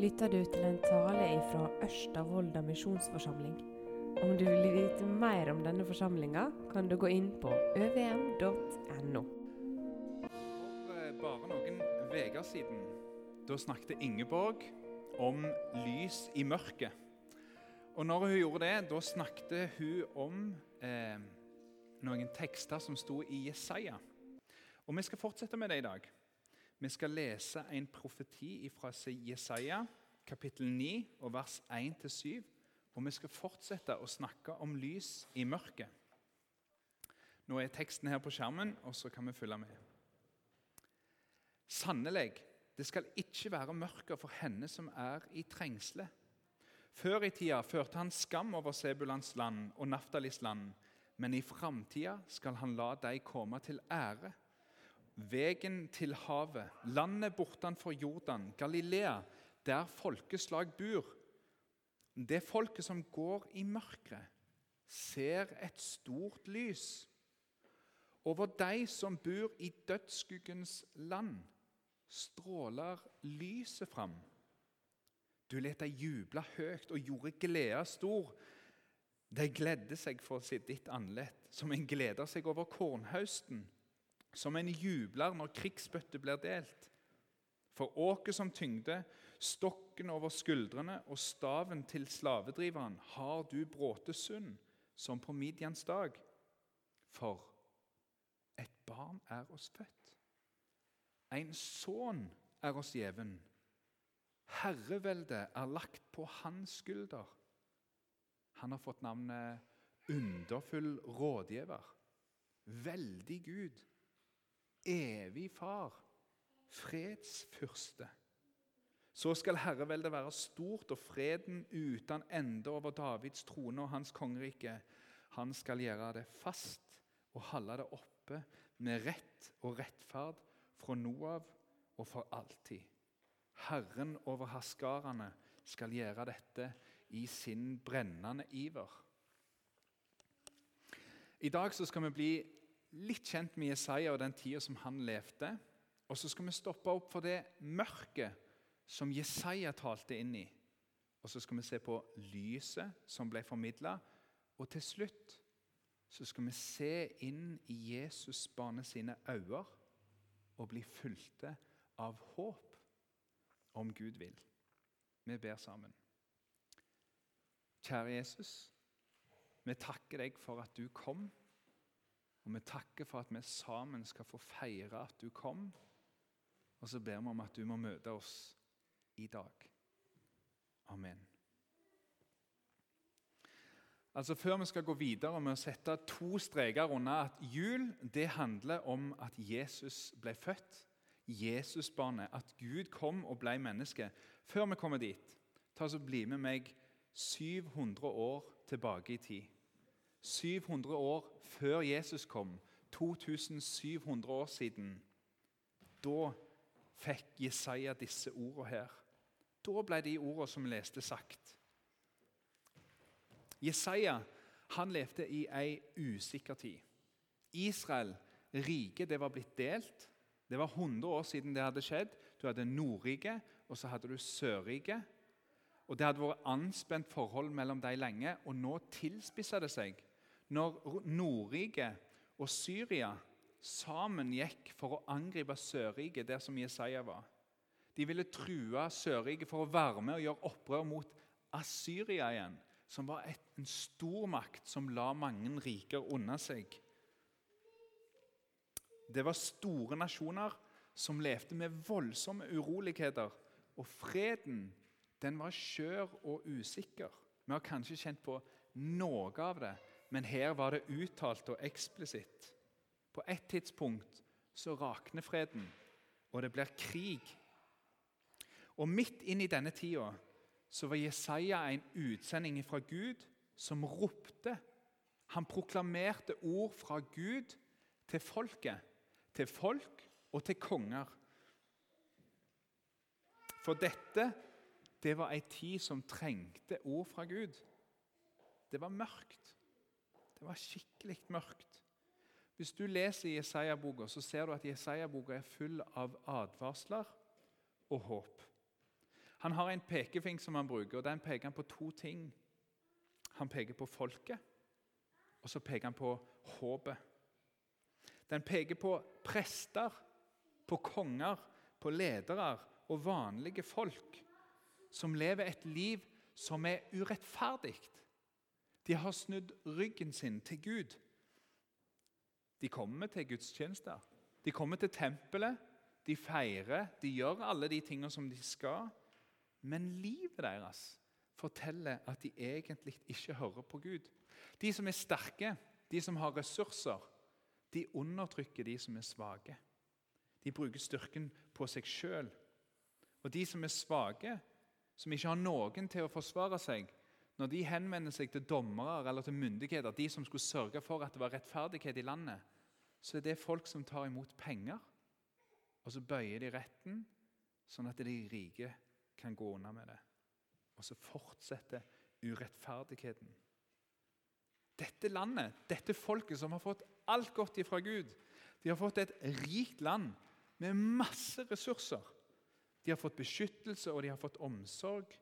lytter du til en tale fra Ørsta misjonsforsamling. Om du vil vite mer om denne forsamlinga, kan du gå inn på øvm.no. For eh, bare noen uker siden da snakket Ingeborg om lys i mørket. Og når hun gjorde det, da snakket hun om eh, noen tekster som sto i Jesaja. Og Vi skal fortsette med det i dag. Vi skal lese en profeti fra Jesaja, kapittel 9, og vers 1-7. Og vi skal fortsette å snakke om lys i mørket. Nå er teksten her på skjermen, og så kan vi følge med. Sannelig, det skal ikke være mørker for henne som er i trengsle. Før i tida førte han skam over Sebulans land og Naftalis land, men i framtida skal han la deg komme til ære Vegen til havet, landet bortenfor Jordan, Galilea, der folkeslag bor. Det folket som går i mørket, ser et stort lys. Over de som bor i dødsskuggens land, stråler lyset fram. Du lot dem juble høyt og gjorde gleda stor. De gledde seg for sitt ditt andlet, som en gleder seg over kornhausten som en jubler når krigsbøtter blir delt. For åket som tyngde, stokken over skuldrene og staven til slavedriveren har du bråte sund, som på Midians dag. For et barn er oss født. En sønn er oss gjeven. Herreveldet er lagt på hans skulder. Han har fått navnet Underfull rådgiver, veldig Gud, evig far, fredsfyrste. Så skal herreveldet være stort og freden uten ende over Davids trone og hans kongerike. Han skal gjøre det fast og holde det oppe med rett og rettferd fra nå av og for alltid. Herren over haskarene skal gjøre dette i sin brennende iver. I dag skal vi bli litt kjent med Jesaja og den tida som han levde. Og så skal vi stoppe opp for det mørket som Jesaja talte inn i. Og så skal vi se på lyset som ble formidla. Og til slutt så skal vi se inn i Jesus barnet sine øyne og bli fulgte av håp, om Gud vil. Vi ber sammen. Kjære Jesus, vi takker deg for at du kom og Vi takker for at vi sammen skal få feire at du kom. Og så ber vi om at du må møte oss i dag. Amen. Altså Før vi skal gå videre med å sette to streker under at jul det handler om at Jesus ble født, Jesusbarnet, at Gud kom og ble menneske. Før vi kommer dit, ta så bli med meg 700 år tilbake i tid. 700 år før Jesus kom, 2700 år siden, da fikk Jesaja disse ordene her. Da ble de ordene som vi leste, sagt. Jesaja han levde i ei usikker tid. Israel, riket, det var blitt delt. Det var 100 år siden det hadde skjedd. Du hadde Nordriket, og så hadde du Sørriket. Og Det hadde vært anspent forhold mellom dem lenge, og nå tilspissa det seg når Nordriket og Syria sammen gikk for å angripe Sørriket, der som Jesaja var. De ville true Sørriket for å være med og gjøre opprør mot Assyria igjen, som var et, en stormakt som la mange riker unna seg. Det var store nasjoner som levde med voldsomme uroligheter. Og freden den var skjør og usikker. Vi har kanskje kjent på noe av det men her var det uttalt og eksplisitt. På et tidspunkt så rakner freden, og det blir krig. Og Midt inn i denne tida så var Jesaja en utsending fra Gud som ropte. Han proklamerte ord fra Gud til folket, til folk og til konger. For dette det var ei tid som trengte ord fra Gud. Det var mørkt. Det var skikkelig mørkt. Hvis du leser Jesaja-boka, så ser du at Jesaja-boka er full av advarsler og håp. Han har en pekefing som han bruker, og den peker han på to ting. Han peker på folket, og så peker han på håpet. Den peker på prester, på konger, på ledere og vanlige folk som lever et liv som er urettferdig. De har snudd ryggen sin til Gud. De kommer til gudstjenester. De kommer til tempelet. De feirer, de gjør alle de tingene som de skal. Men livet deres forteller at de egentlig ikke hører på Gud. De som er sterke, de som har ressurser, de undertrykker de som er svake. De bruker styrken på seg sjøl. Og de som er svake, som ikke har noen til å forsvare seg, når de henvender seg til dommere eller til myndigheter, de som skulle sørge for at det var rettferdighet i landet, så er det folk som tar imot penger, og så bøyer de retten, sånn at de rike kan gå unna med det. Og så fortsetter urettferdigheten. Dette landet, dette folket som har fått alt godt ifra Gud, de har fått et rikt land med masse ressurser. De har fått beskyttelse og de har fått omsorg.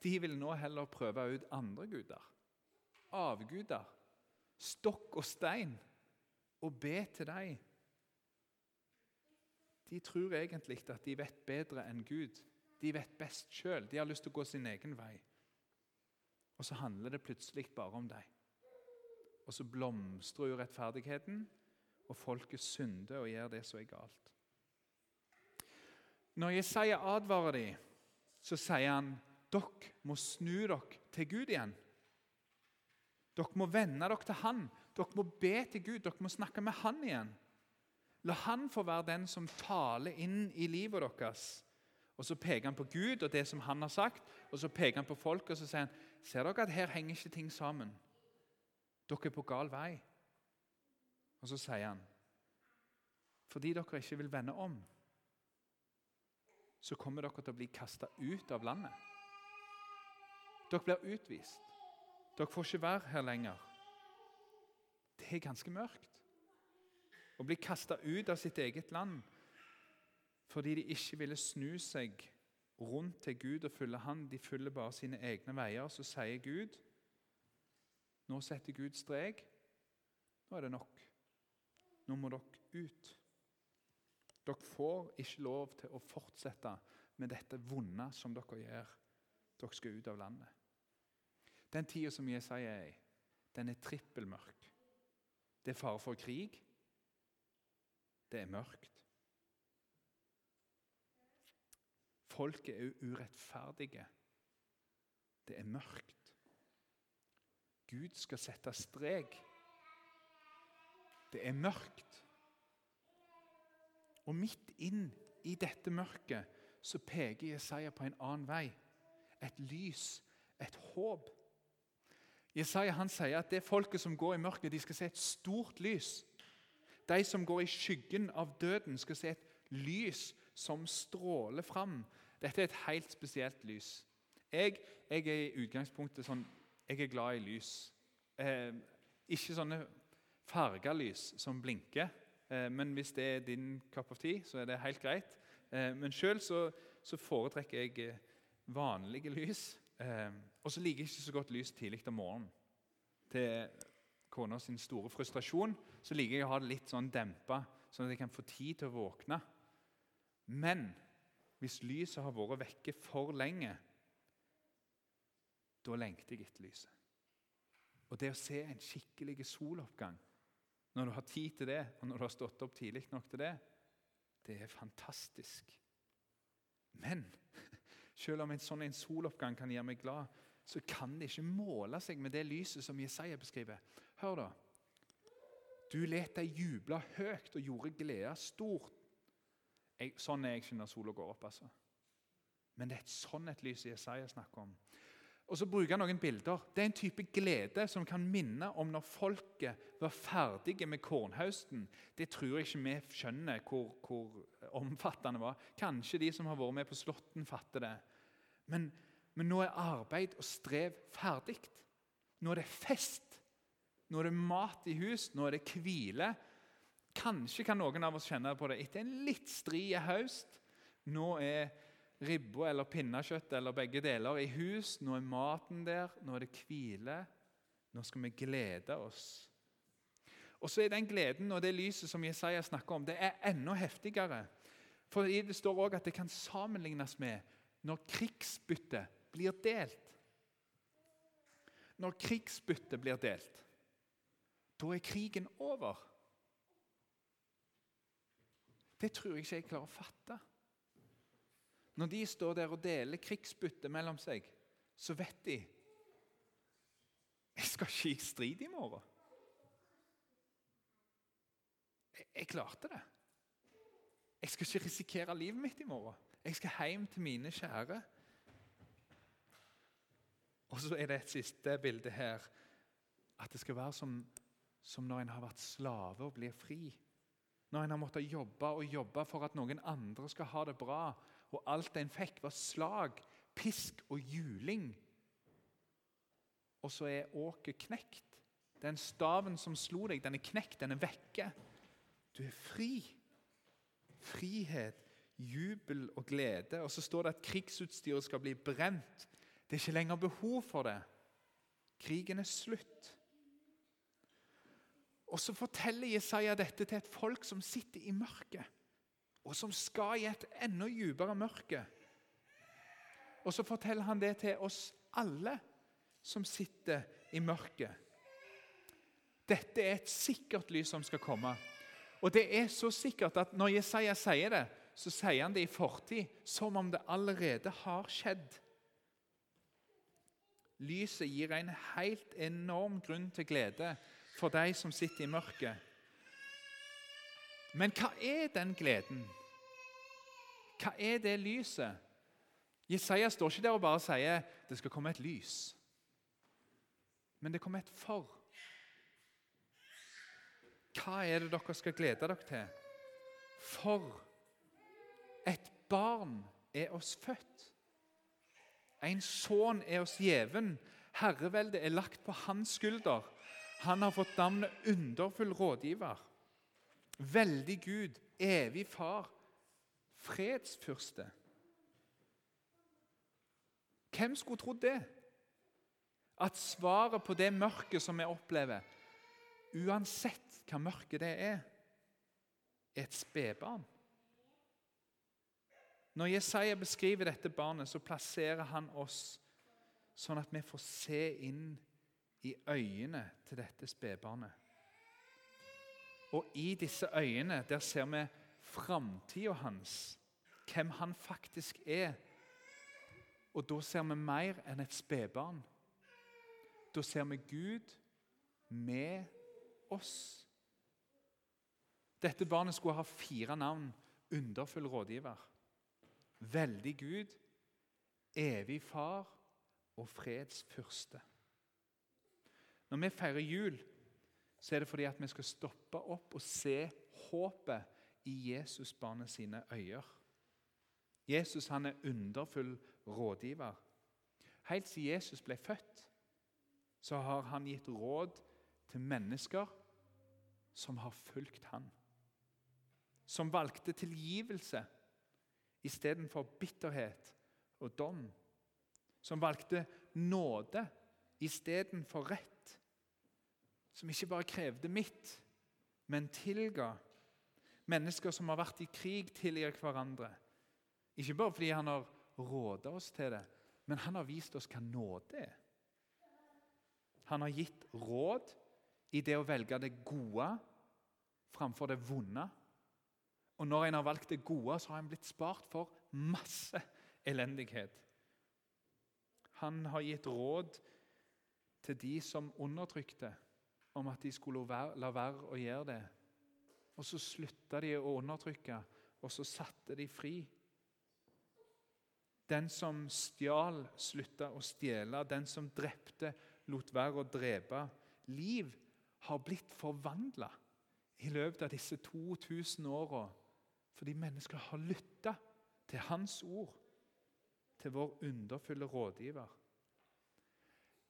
De vil nå heller prøve ut andre guder. Avguder. Stokk og stein. Og be til dem. De tror egentlig at de vet bedre enn Gud. De vet best sjøl. De har lyst til å gå sin egen vei. Og så handler det plutselig bare om deg. Og så blomstrer urettferdigheten, og folket synder og gjør det som er galt. Når Jesaja advarer dem, så sier han dere må snu dere til Gud igjen. Dere må vende dere til Han. Dere må be til Gud. Dere må snakke med Han igjen. La Han få være den som taler inn i livet deres. Og Så peker han på Gud og det som han har sagt, og så peker han på folk og så sier han, ser dere at her henger ikke ting sammen. Dere er på gal vei. Og så sier han, fordi dere ikke vil vende om, så kommer dere til å bli kasta ut av landet. Dere blir utvist. Dere får ikke være her lenger. Det er ganske mørkt. Å bli kasta ut av sitt eget land fordi de ikke ville snu seg rundt til Gud og følge Han. De følger bare sine egne veier. Så sier Gud Nå setter Gud strek. Nå er det nok. Nå må dere ut. Dere får ikke lov til å fortsette med dette vonde som dere gjør. Dere skal ut av landet. Den tida som Jesaja er i, den er trippelmørk. Det er fare for krig. Det er mørkt. Folket er urettferdige. Det er mørkt. Gud skal sette strek. Det er mørkt. Og midt inn i dette mørket så peker Jesaja på en annen vei. Et lys, et håp. Jesaja han sier at det folket som går i mørket, de skal se et stort lys. De som går i skyggen av døden, skal se et lys som stråler fram. Dette er et helt spesielt lys. Jeg, jeg er i utgangspunktet sånn Jeg er glad i lys. Eh, ikke sånne farga lys som blinker. Eh, men hvis det er din cup of tea, så er det helt greit. Eh, men sjøl så, så, foretrekker jeg eh, vanlige lys. Eh, og så liker jeg ikke så godt lys tidlig om morgenen. Til kona sin store frustrasjon så liker jeg å ha det litt sånn dempa, sånn at jeg kan få tid til å våkne. Men hvis lyset har vært vekke for lenge, da lengter jeg etter lyset. Og det å se en skikkelig soloppgang når du har tid til det, og når du har stått opp tidlig nok til det, det er fantastisk. Men selv om en sånn soloppgang kan gjøre meg glad, så kan det ikke måle seg med det lyset som Jesaja beskriver. Hør, da. Du let deg juble høyt og gjorde gleda stort jeg, sånn er jeg ikke når sola går opp. altså. Men det er et sånn et lys Jesaja snakker om. Og så bruker han noen bilder. Det er en type glede som kan minne om når folket var ferdige med kornhausten. Det tror jeg ikke vi skjønner hvor, hvor omfattende det var. Kanskje de som har vært med på Slåtten, fatter det. Men, men nå er arbeid og strev ferdig. Nå er det fest. Nå er det mat i hus. Nå er det hvile. Kanskje kan noen av oss kjenne på det etter en litt stri høst. Nå er ribba eller pinnekjøtt eller begge deler i hus. Nå er maten der, nå er det hvile. Nå skal vi glede oss. Og så er den gleden og det lyset som Jesaja snakker om, det er enda heftigere. For Det står også at det kan sammenlignes med når krigsbyttet blir delt. Når krigsbyttet blir delt, da er krigen over. Det tror jeg ikke jeg klarer å fatte. Når de står der og deler krigsbytte mellom seg, så vet de jeg skal ikke i strid i morgen. Jeg, jeg klarte det. Jeg skal ikke risikere livet mitt i morgen. Jeg skal hjem til mine kjære. Og så er det et siste bilde her. At det skal være som, som når en har vært slave og blir fri. Når en har måttet jobbe og jobbe for at noen andre skal ha det bra, og alt en fikk, var slag, pisk og juling. Og så er åket knekt. Den staven som slo deg, den er knekt, den er vekke. Du er fri. Frihet, jubel og glede. Og så står det at krigsutstyret skal bli brent. Det er ikke lenger behov for det. Krigen er slutt. Og Så forteller Jesaja dette til et folk som sitter i mørket, og som skal i et enda dypere mørke. Og så forteller han det til oss alle som sitter i mørket. Dette er et sikkert lys som skal komme. Og det er så sikkert at når Jesaja sier det, så sier han det i fortid, som om det allerede har skjedd. Lyset gir en helt enorm grunn til glede for de som sitter i mørket. Men hva er den gleden? Hva er det lyset? Jesaja står ikke der og bare sier det skal komme et lys. Men det kommer et for. Hva er det dere skal glede dere til? For et barn er oss født. En sønn er oss gjeven. Herreveldet er lagt på hans skulder. Han har fått navnet Underfull rådgiver. Veldig Gud, evig far, fredsfyrste. Hvem skulle trodd det? At svaret på det mørket som vi opplever, uansett hva mørket det er, er et spedbarn. Når Jesaja beskriver dette barnet, så plasserer han oss sånn at vi får se inn i øynene til dette spedbarnet. Og i disse øynene der ser vi framtida hans, hvem han faktisk er. Og da ser vi mer enn et spedbarn. Da ser vi Gud med oss. Dette barnet skulle ha fire navn. Underfull rådgiver veldig Gud, evig Far og freds fyrste. Når vi feirer jul, så er det fordi at vi skal stoppe opp og se håpet i Jesusbarnet sine øyne. Jesus han er underfull rådgiver. Helt siden Jesus ble født, så har han gitt råd til mennesker som har fulgt han. Som valgte tilgivelse istedenfor bitterhet og dom. Som valgte nåde istedenfor rett. Som ikke bare krevde mitt, men tilga. Mennesker som har vært i krig, tilgir hverandre. Ikke bare fordi han har råda oss til det, men han har vist oss hva nåde er. Han har gitt råd i det å velge det gode framfor det vonde. Og når en har valgt det gode, så har en blitt spart for masse elendighet. Han har gitt råd til de som undertrykte, om at de skulle la være å gjøre det. Og så slutta de å undertrykke, og så satte de fri. Den som stjal, slutta å stjele. Den som drepte, lot være å drepe. Liv har blitt forvandla i løpet av disse 2000 åra fordi mennesker har lytta til Hans ord, til vår underfulle rådgiver.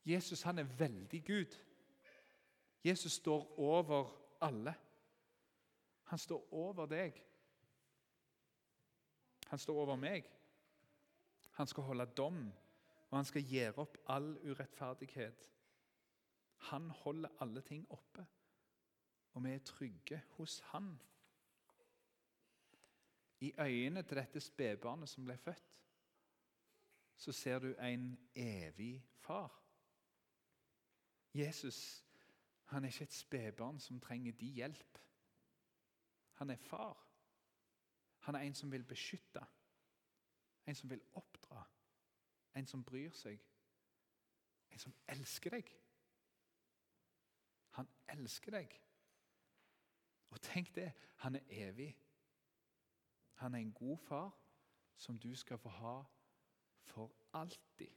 Jesus han er veldig Gud. Jesus står over alle. Han står over deg. Han står over meg. Han skal holde dom, og han skal gjøre opp all urettferdighet. Han holder alle ting oppe, og vi er trygge hos han. I øynene til dette spedbarnet som ble født, så ser du en evig far. Jesus han er ikke et spedbarn som trenger de hjelp. Han er far. Han er en som vil beskytte, en som vil oppdra, en som bryr seg, en som elsker deg. Han elsker deg. Og tenk det, han er evig. Han er en god far som du skal få ha for alltid.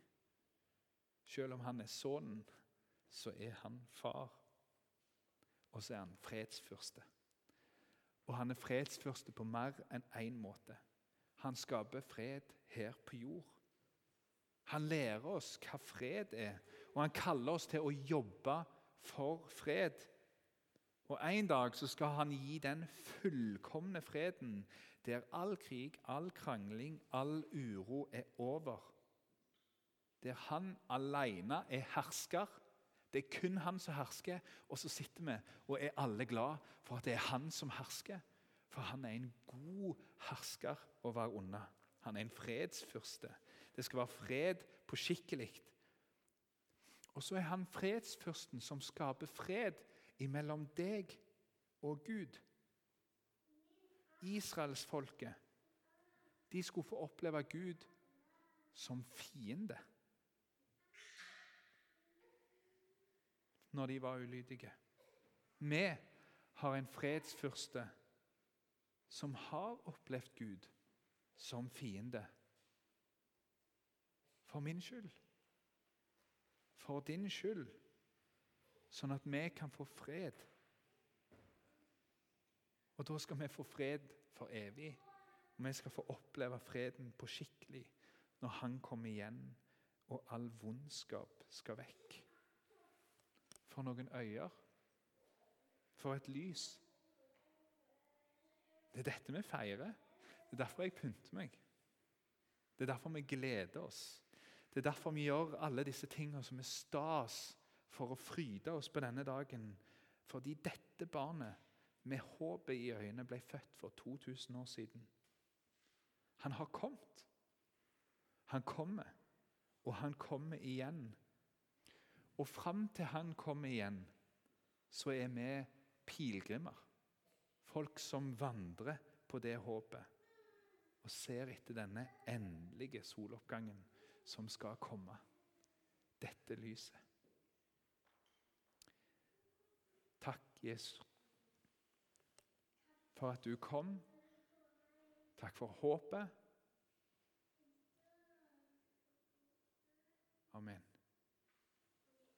Selv om han er sønnen, så er han far. Og så er han fredsfyrste. Og han er fredsfyrste på mer enn én måte. Han skaper fred her på jord. Han lærer oss hva fred er, og han kaller oss til å jobbe for fred. Og En dag så skal han gi den fullkomne freden der all krig, all krangling, all uro er over. Der han alene er hersker. Det er kun han som hersker, og så sitter vi og er alle glad for at det er han som hersker. For han er en god hersker å være unna. Han er en fredsfyrste. Det skal være fred på skikkelig. Og så er han fredsfyrsten som skaper fred imellom deg og Gud. Israelsfolket skulle få oppleve Gud som fiende når de var ulydige. Vi har en fredsfyrste som har opplevd Gud som fiende. For min skyld. For din skyld. Sånn at vi kan få fred. Og da skal vi få fred for evig. Og vi skal få oppleve freden på skikkelig når Han kommer igjen og all vondskap skal vekk. For noen øyer. For et lys. Det er dette vi feirer. Det er derfor jeg pynter meg. Det er derfor vi gleder oss. Det er derfor vi gjør alle disse tingene som er stas for å fryde oss på denne dagen. Fordi dette barnet med håpet i øynene ble født for 2000 år siden. Han har kommet. Han kommer, og han kommer igjen. Og fram til han kommer igjen, så er vi pilegrimer. Folk som vandrer på det håpet og ser etter denne endelige soloppgangen som skal komme. Dette lyset. Takk, Jesus, for at du kom. Takk for håpet. Amen.